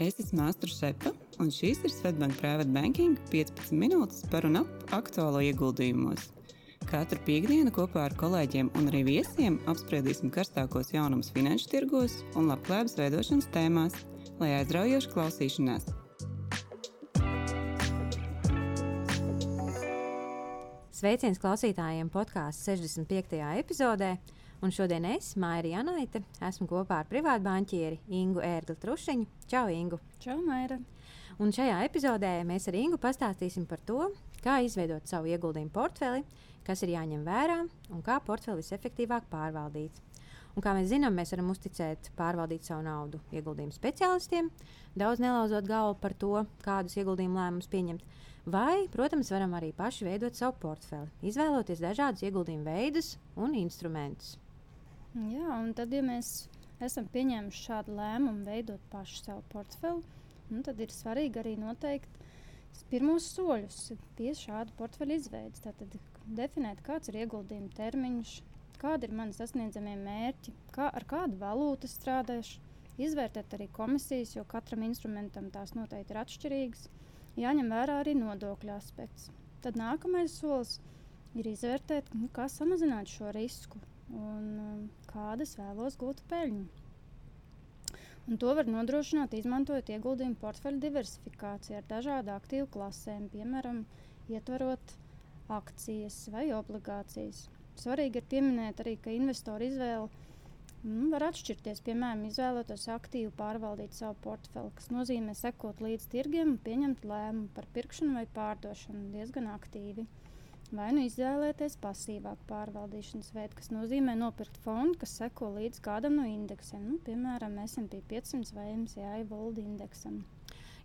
Es esmu Astra Šepa, un šīs ir Svetbank Private Banking 15 minūtes par un ap aktuālo ieguldījumos. Katru piekdienu kopā ar kolēģiem un arī viesiem apspriedīsim karstākos jaunumus finanšu tirgos un labklājības veidošanas tēmās, lai aizraujoši klausīšanās. Sveiciens klausītājiem podkāstu 65. epizodē. Un šodien es, Maija Janaita, esmu kopā ar privātu banķieri Ingu Ērgli Trušiņu. Čau, Ingu! Čau, Maija! Un šajā epizodē mēs ar Ingu pastāstīsim par to, kā izveidot savu ieguldījumu portfeli, kas ir jāņem vērā un kā portfeli visefektīvāk pārvaldīt. Un, kā mēs zinām, mēs varam uzticēt pārvaldīt savu naudu ieguldījumu speciālistiem, daudz nelauzot galvu par to, kādus ieguldījumu lēmumus pieņemt. Vai, protams, varam arī paši veidot savu portfeli, izvēloties dažādus ieguldījumu veidus un instrumentus. Jā, un tad, ja mēs esam pieņēmuši šādu lēmumu, veidot pašu savu portfeli, nu, tad ir svarīgi arī noteikt pirmos soļus pie šāda portfeļa izveides. Tātad definēt, kāds ir ieguldījuma termiņš, kādi ir mani sasniedzamie mērķi, kā, ar kādu valūtu strādāšu, izvērtēt arī komisijas, jo katram instrumentam tās noteikti ir atšķirīgas jāņem vērā arī nodokļu aspekts. Tad nākamais solis ir izvērtēt, nu, kā samazināt šo risku un um, kādas vēlos gūt peļņu. Un to var nodrošināt, izmantojot ieguldījumu portfeļu diversifikāciju ar dažādu aktīvu klasēm, piemēram, ietverot akcijas vai obligācijas. Svarīgi ir pieminēt arī, ka investoru izvēle Mm, var atšķirties, piemēram, izvēloties aktīvi pārvaldīt savu portfeli, kas nozīmē sekot līdz tirgiem un pieņemt lēmumu par pirkšanu vai pārdošanu diezgan aktīvi. Vai nu izvēlēties pasīvāku pārvaldīšanas veidu, kas nozīmē nopirkt fondu, kas seko līdz kādam no indeksiem, nu, piemēram, SP 500 vai MSCI World indeksam.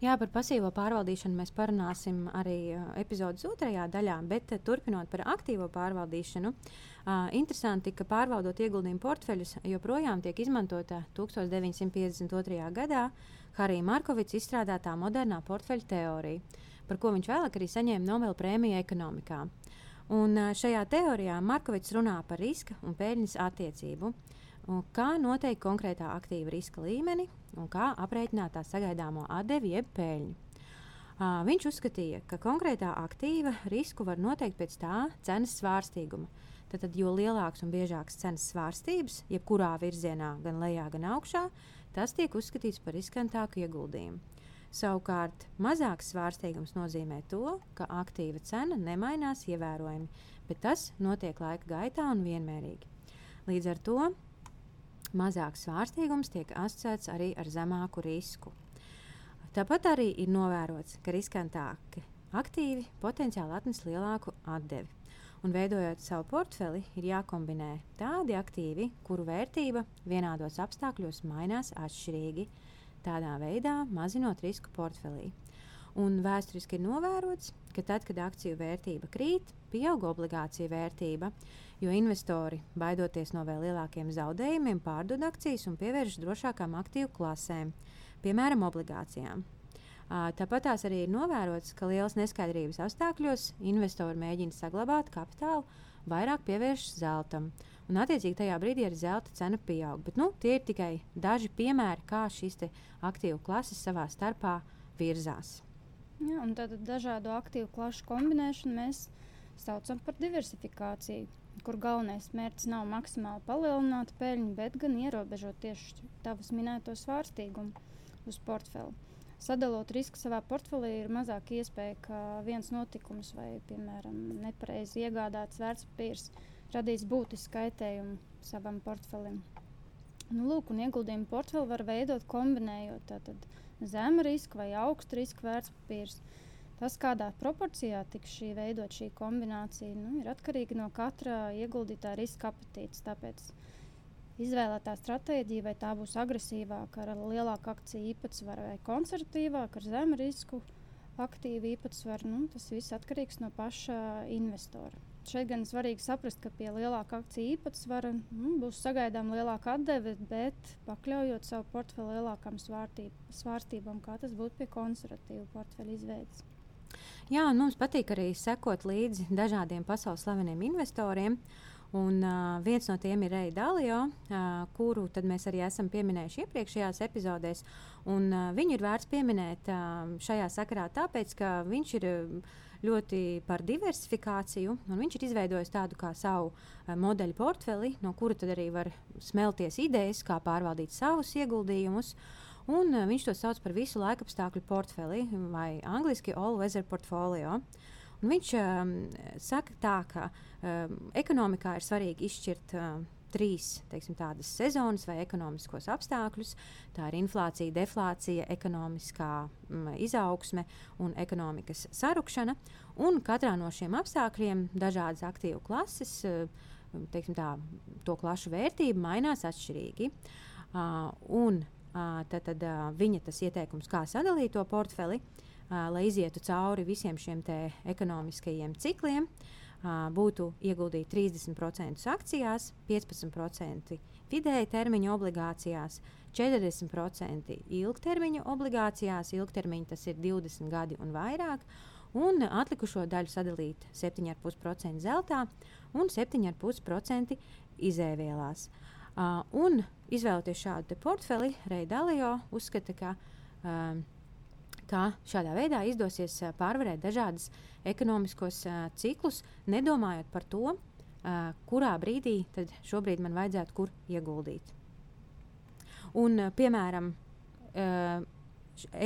Jā, par pasīvo pārvaldīšanu mēs parunāsim arī epizodes otrajā daļā, bet turpinot par aktīvo pārvaldīšanu, uh, interesanti, ka pārvaldot ieguldījumu portfeļus joprojām tiek izmantota 1952. gadā Harija Markovits izstrādātā modernā portfeļu teorija, par ko viņš vēlāk arī saņēma Nobela prēmiju ekonomikā. Un šajā teorijā Markovits runā par riska un peļņas attiecību kā noteikt konkrētā aktīva riska līmeni un kā aprēķināt tā sagaidāmo atdevi jeb peļņu. Uh, viņš uzskatīja, ka konkrētā aktīva risku var noteikt pēc tā cenas svārstīguma. Tad, jo lielāks un biežāks cenas svārstības, jebkurā virzienā, gan lejā, gan augšā, tas tiek uzskatīts par riskantāku ieguldījumu. Savukārt, mazāks svārstīgums nozīmē to, ka aktīva cena nemainās ievērojami, bet tas notiek laika gaitā un vienmērīgi. Līdz ar to mazāks svārstīgums tiek asociēts arī ar zemāku risku. Tāpat arī ir novērots, ka riskantāki aktīvi potenciāli atnes lielāku atdevi. Un veidojot savu portfeli, ir jākombinē tādi aktīvi, kuru vērtība vienādos apstākļos mainās atšķirīgi, tādā veidā mazinot risku portfelī. Un vēsturiski ir novērots, ka tad, kad akciju vērtība krīt, pieaug obligāciju vērtība, jo investori, baidoties no vēl lielākiem zaudējumiem, pārdod akcijas un pievēršas drošākām aktīvu klasēm, piemēram, obligācijām. Tāpat tās arī ir novērots, ka lielas neskaidrības apstākļos investori mēģina saglabāt kapitālu, vairāk pievēršas zeltam. Un, attiecīgi, tajā brīdī arī zelta cena pieaug. Bet, nu, tie ir tikai daži piemēri, kā šīs aktīvu klases savā starpā virzās. Jā, un tad dažādu aktīvu klašu kombinēšanu mēs saucam par diversifikāciju, kur galvenais mērķis nav maksimāli palielināt peļņu, bet gan ierobežot tieši tavas minēto svārstīgumu uz portfeli. Sadalot risku savā portfelī, ir mazāk iespēja, ka viens notikums vai, piemēram, nepareizi iegādāts vērtspapīrs radīs būtisku kaitējumu savam portfelim. Nu, lūk, un ieguldījumu portfeli var veidot kombinējot tātad zema riska vai augsta riska vērtspapīrs. Tas, kādā proporcijā tiks šī veidot šī kombinācija, nu, ir atkarīga no katra ieguldītā riska apetītes. Tāpēc izvēlētā stratēģija, vai tā būs agresīvāka ar lielāku akciju īpatsvaru vai konservatīvāka ar zemu risku aktīvu īpatsvaru, nu, tas viss atkarīgs no paša investora. Šeit gan svarīgi saprast, ka pie lielāka akciju īpatsvara nu, būs sagaidām lielāka atdeve, bet pakļaujot savu portfeli lielākām svārstībām, kā tas būtu pie konservatīva portfeļa izveides. Jā, mums patīk arī sekot līdzi dažādiem pasaules slaveniem investoriem. Un, uh, viens no tiem ir Reija Dalio, uh, kuru mēs arī esam pieminējuši iepriekšējās epizodēs. Un, uh, viņu ir vērts pieminēt uh, šajā sakarā, tāpēc, ka viņš ir uh, ļoti par diversifikāciju. Viņš ir izveidojis tādu kā savu uh, modeļu portfeli, no kura arī var smelties idejas, kā pārvaldīt savus ieguldījumus. Un, uh, viņš to sauc par visu laikapstākļu portfeli vai angļuiski all weather portfolio. Un viņš um, saka, tā, ka um, ekonomikā ir svarīgi izšķirt um, trīs teiksim, tādas sezonas vai ekonomiskos apstākļus. Tā ir inflācija, deflācija, ekonomiskā mm, izaugsme un ekonomikas sarukšana. Un katrā no šiem apstākļiem dažādas aktīvu klases, teiksim, tā, to klašu vērtība mainās atšķirīgi. Uh, un uh, tad, tad uh, viņa tas ieteikums, kā sadalīt to portfeli, uh, lai izietu cauri visiem šiem ekonomiskajiem cikliem, būtu ieguldīti 30% akcijās, 15% vidēji termiņa obligācijās, 40% ilgtermiņa obligācijās, ilgtermiņa tas ir 20 gadi un vairāk, un atlikušo daļu sadalīt 7,5% zeltā un 7,5% izēvielās. Uh, un izvēloties šādu portfeli, Reidalio uzskata, ka uh, ka šādā veidā izdosies pārvarēt dažādas ekonomiskos ciklus, nedomājot par to, kurā brīdī tad šobrīd man vajadzētu kur ieguldīt. Un, piemēram,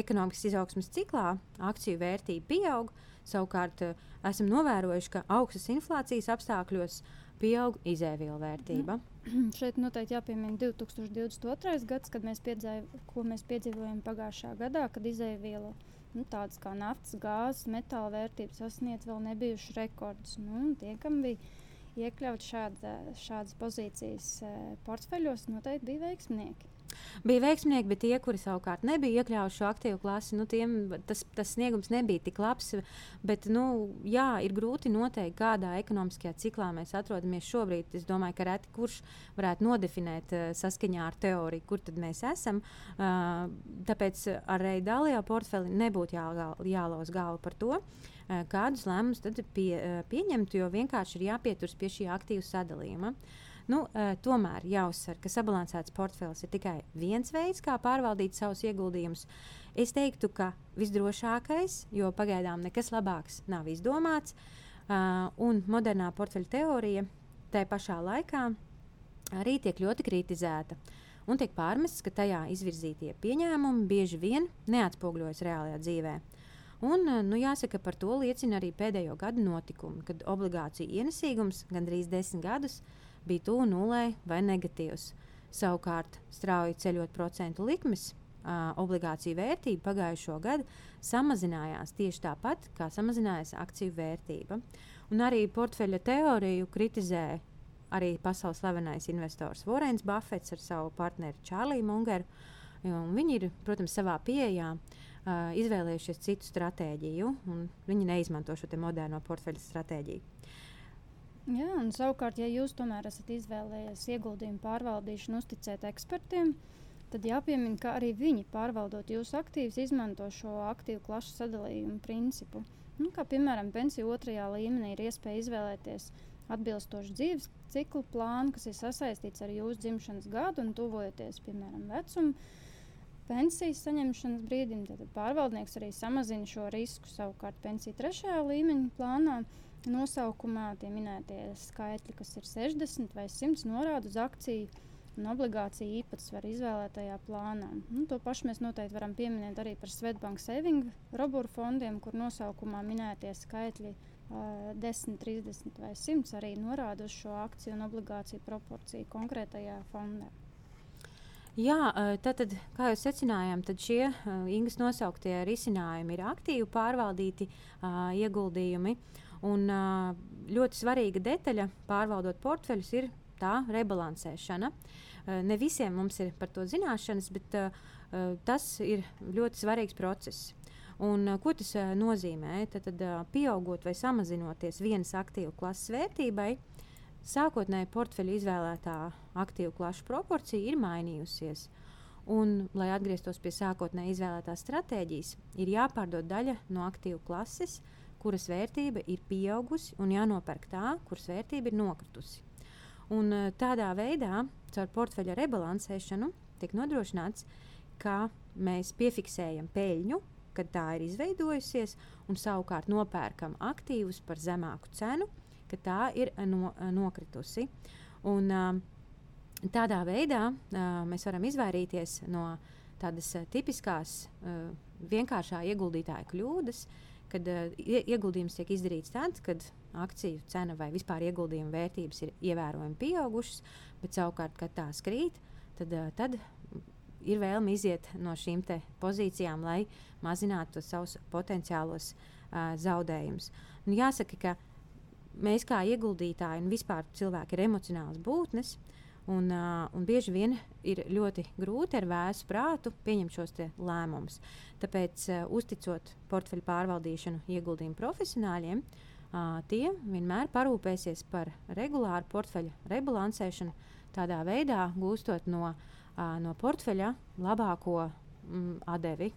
ekonomikas izaugsmas ciklā akciju vērtība pieaug, savukārt esam novērojuši, ka augstas inflācijas apstākļos pieaug izēvielu vērtība. Mm. Šeit noteikti jāpiemina 2022. gads, kad mēs, mēs piedzīvojam pagājušā gadā, kad izēvielu nu, tādas kā naftas, gāzes, metāla vērtības sasniedz vēl nebijušas rekordus. Nu, tie, kam bija iekļauts šāda, šādas pozīcijas e, portfeļos, noteikti bija veiksmnieki. Bija veiksminieki, bet tie, kuri savukārt nebija iekļaujuši šo aktīvu klasi, nu, tiem tas, tas sniegums nebija tik labs. Bet, nu, jā, ir grūti noteikt, kādā ekonomiskajā ciklā mēs atrodamies šobrīd. Es domāju, ka reti kurš varētu nodefinēt uh, saskaņā ar teoriju, kur tad mēs esam. Uh, tāpēc ar Reidālijā portfeli nebūtu jā, jālauz galva par to. Uh, kādus lēmumus tad pie, pieņemt, jo vienkārši ir jāpieturas pie šī aktīvu sadalījuma. Uh, Nu, uh, tomēr jāuzsver, ka sabalansēts portfels ir tikai viens veids, kā pārvaldīt savus ieguldījumus. Es teiktu, ka visdrošākais, jo pagaidām nekas labāks nav izdomāts, uh, un modernā portfeļa teorija tajā pašā laikā arī tiek ļoti kritizēta. Un tiek pārmests, ka tajā izvirzītie pieņēmumi bieži vien neatspoguļojas reālajā dzīvē. Un, nu, jāsaka, par to liecina arī pēdējo gadu notikumi, kad obligāciju ienesīgums gandrīz desmit gadus uh, bija tuvu nulē vai negatīvs. Savukārt, strauji ceļot procentu likmes, uh, obligāciju vērtība pagājušo gadu samazinājās tieši tāpat, kā samazinājās akciju vērtība. Un arī portfeļa teoriju kritizē arī pasaules slavenais investors Vorens Buffets ar savu partneri Čārliju Mungeru. Viņi ir, protams, savā pieejā uh, izvēlējušies citu stratēģiju, un viņi neizmanto šo moderno portfeļu stratēģiju. Jā, un savukārt, ja jūs tomēr esat izvēlējies ieguldījumu pārvaldīšanu, uzticēt ekspertiem, tad jāpiemina, ka arī viņi pārvaldot jūsu aktīvus, izmanto šo aktīvu klašu sadalījumu principu. Nu, kā piemēram, pensiju otrajā līmenī ir iespēja izvēlēties atbilstošu dzīves ciklu plānu, kas ir sasaistīts ar jūsu dzimšanas gadu un tuvojoties, piemēram, vecumu. Pensijas saņemšanas brīdim pārvaldnieks arī samazina šo risku. Savukārt pensiju trešajā līmeņa plānā Nosaukumā tie minētie skaitļi, kas ir 60 vai 100, norāda uz akciju un obligāciju īpatsvaru izvēlētajā plānā. Nu, to pašu mēs noteikti varam pieminēt arī par Svetbank saving roburu fondiem, kur nosaukumā minētie skaitļi uh, 10, 30 vai 100 arī norāda uz šo akciju un obligāciju proporciju konkrētajā fondā. Jā, tātad, kā jau secinājām, tad šie Ingas nosauktie risinājumi ir aktīvi pārvaldīti uh, ieguldījumi. Uh, Un ļoti svarīga detaļa pārvaldot portfeļus ir tā rebalansēšana. Ne visiem mums ir par to zināšanas, bet tas ir ļoti svarīgs process. Un, ko tas nozīmē? Tad, tad pieaugot vai samazinoties vienas aktīvu klases vērtībai, sākotnēji portfeļa izvēlētā aktīvu klašu proporcija ir mainījusies. Un, lai atgrieztos pie sākotnēji izvēlētās stratēģijas, ir jāpārdod daļa no aktīvu klases, uh, kuras vērtība ir pieaugusi un jānopērk tā, kuras vērtība ir nokritusi. Un, uh, tādā veidā, caur portfeļa rebalansēšanu, tiek nodrošināts, ka mēs piefiksējam peļņu, kad tā ir izveidojusies, un savukārt nopērkam aktīvus par zemāku cenu, kad tā ir no, nokritusi. Un, uh, tādā veidā uh, mēs varam izvairīties no tādas uh, tipiskās uh, vienkāršā ieguldītāja kļūdas, kad uh, ieguldījums tiek izdarīts tad, kad akciju cena vai vispār ieguldījuma vērtības ir ievērojami pieaugušas, bet savukārt, kad tās krīt, tad, uh, tad ir vēlme iziet no šīm pozīcijām, lai mazinātu savus potenciālos uh, zaudējumus. Nu, jāsaka, ka mēs kā ieguldītāji un vispār cilvēki ir emocionāls būtnes. Un, uh, un bieži vien ir ļoti grūti ar vēsu prātu pieņemt šos lēmumus. Tāpēc, uh, uzticot portfeļu pārvaldīšanu ieguldījumu profesionāļiem, uh, tie vienmēr parūpēsies par regulāru portfeļu rebalansēšanu, tādā veidā gūstot no, uh, no portfeļa labāko mm, atdevi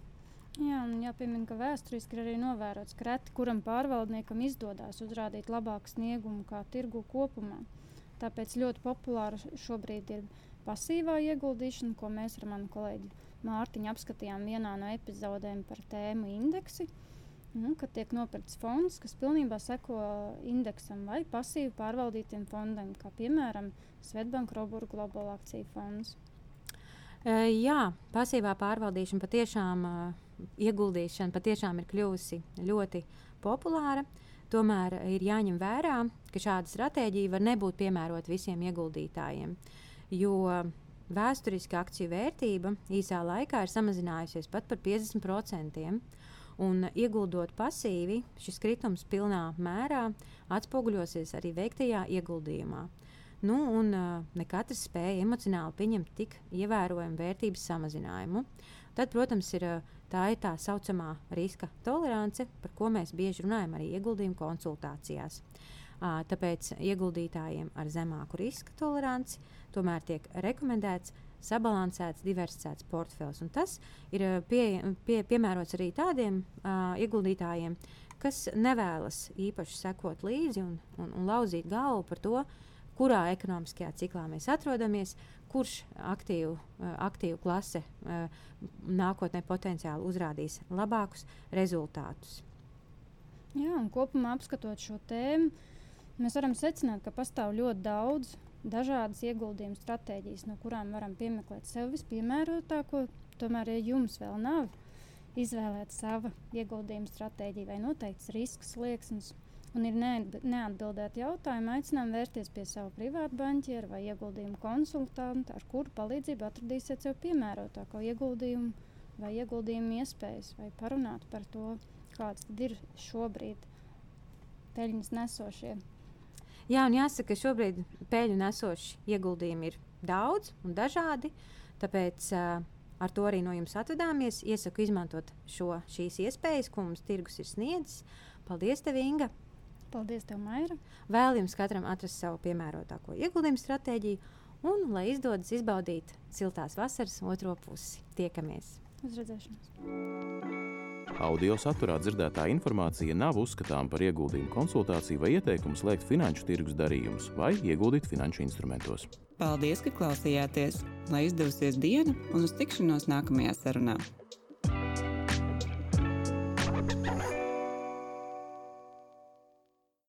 Jā, un jāpiemina, ka vēsturiski ir arī novērots, ka reti kuram pārvaldniekam izdodas uzrādīt labāku sniegumu kā tirgu kopumā. Tāpēc ļoti populāra šobrīd ir pasīvā ieguldīšana, ko mēs ar manu kolēģi Mārtiņu apskatījām vienā no epizodēm par tēmu indeksi. Nu, kad tiek nopirkts fonds, kas pilnībā seko indeksam vai pasīvi pārvaldītiem fondiem, kā piemēram Svetbanka Robuļu globālā akciju fonds. Uh, jā, pasīvā pārvaldīšana patiešām uh, ieguldīšana patiešām ir kļuvusi ļoti populāra. Tomēr ir jāņem vērā, ka šāda stratēģija var nebūt piemērota visiem ieguldītājiem. Jo vēsturiski akciju vērtība īsā laikā ir samazinājusies pat par 50%. Un ieguldot pasīvi, šis kritums pilnā mērā atspoguļosies arī veiktajā ieguldījumā. Nu, un uh, ne katrs spēja emocionāli pieņemt tik ievērojamu vērtības samazinājumu. Tad, protams, ir uh, Tā ir tā saucamā riska tolerance, par ko mēs bieži runājam arī ieguldījumu konsultācijās. Tāpēc ieguldītājiem ar zemāku riska toleranci tomēr tiek rekomendēts sabalansēts, diversificēts portfels. Un tas ir pie, pie, piemērots arī tādiem uh, ieguldītājiem, kas nevēlas īpaši sekot līdzi un, un, un lauzīt galvu par to, kurā ekonomiskajā ciklā mēs atrodamies, kurš aktīvu, eh, aktīvu klase eh, nākotnē potenciāli uzrādīs labākus rezultātus. Jā, un kopumā apskatot šo tēmu, mēs varam secināt, ka pastāv ļoti daudz dažādas ieguldījuma stratēģijas, no kurām varam piemeklēt sev vispiemērotāko. Tomēr, ja jums vēl nav izvēlēta sava ieguldījuma stratēģija vai noteikts risks slieksnis, un ir neatbildēti jautājumi, aicinām vērsties pie sava privāta banķiera vai ieguldījumu konsultanta, ar kuru palīdzību atradīsiet sev piemērotāko ieguldījumu vai ieguldījumu iespējas, vai parunāt par to, kāds ir šobrīd peļņas nesošie. Jā, un jāsaka, ka šobrīd peļņu nesoši ieguldījumi ir daudz un dažādi. Tāpēc uh, ar to arī no jums atvadāmies. Iesaku izmantot šo, šīs iespējas, ko mums tirgus ir sniedzis. Paldies, tev, Inga! Paldies, tev, Maira. Vēl jums katram atrast savu piemērotāko ieguldījumu stratēģiju un lai izdodas izbaudīt siltās vasaras otro pusi. Tiekamies! Uz redzēšanos! Audio saturā dzirdētā informācija nav uzskatāms par ieguldījumu konsultāciju vai ieteikumu slēgt finanšu tirgus darījumus vai ieguldīt finanšu instrumentos. Paldies, ka klausījāties! Lai izdevusies diena un uz tikšanos nākamajā sarunā!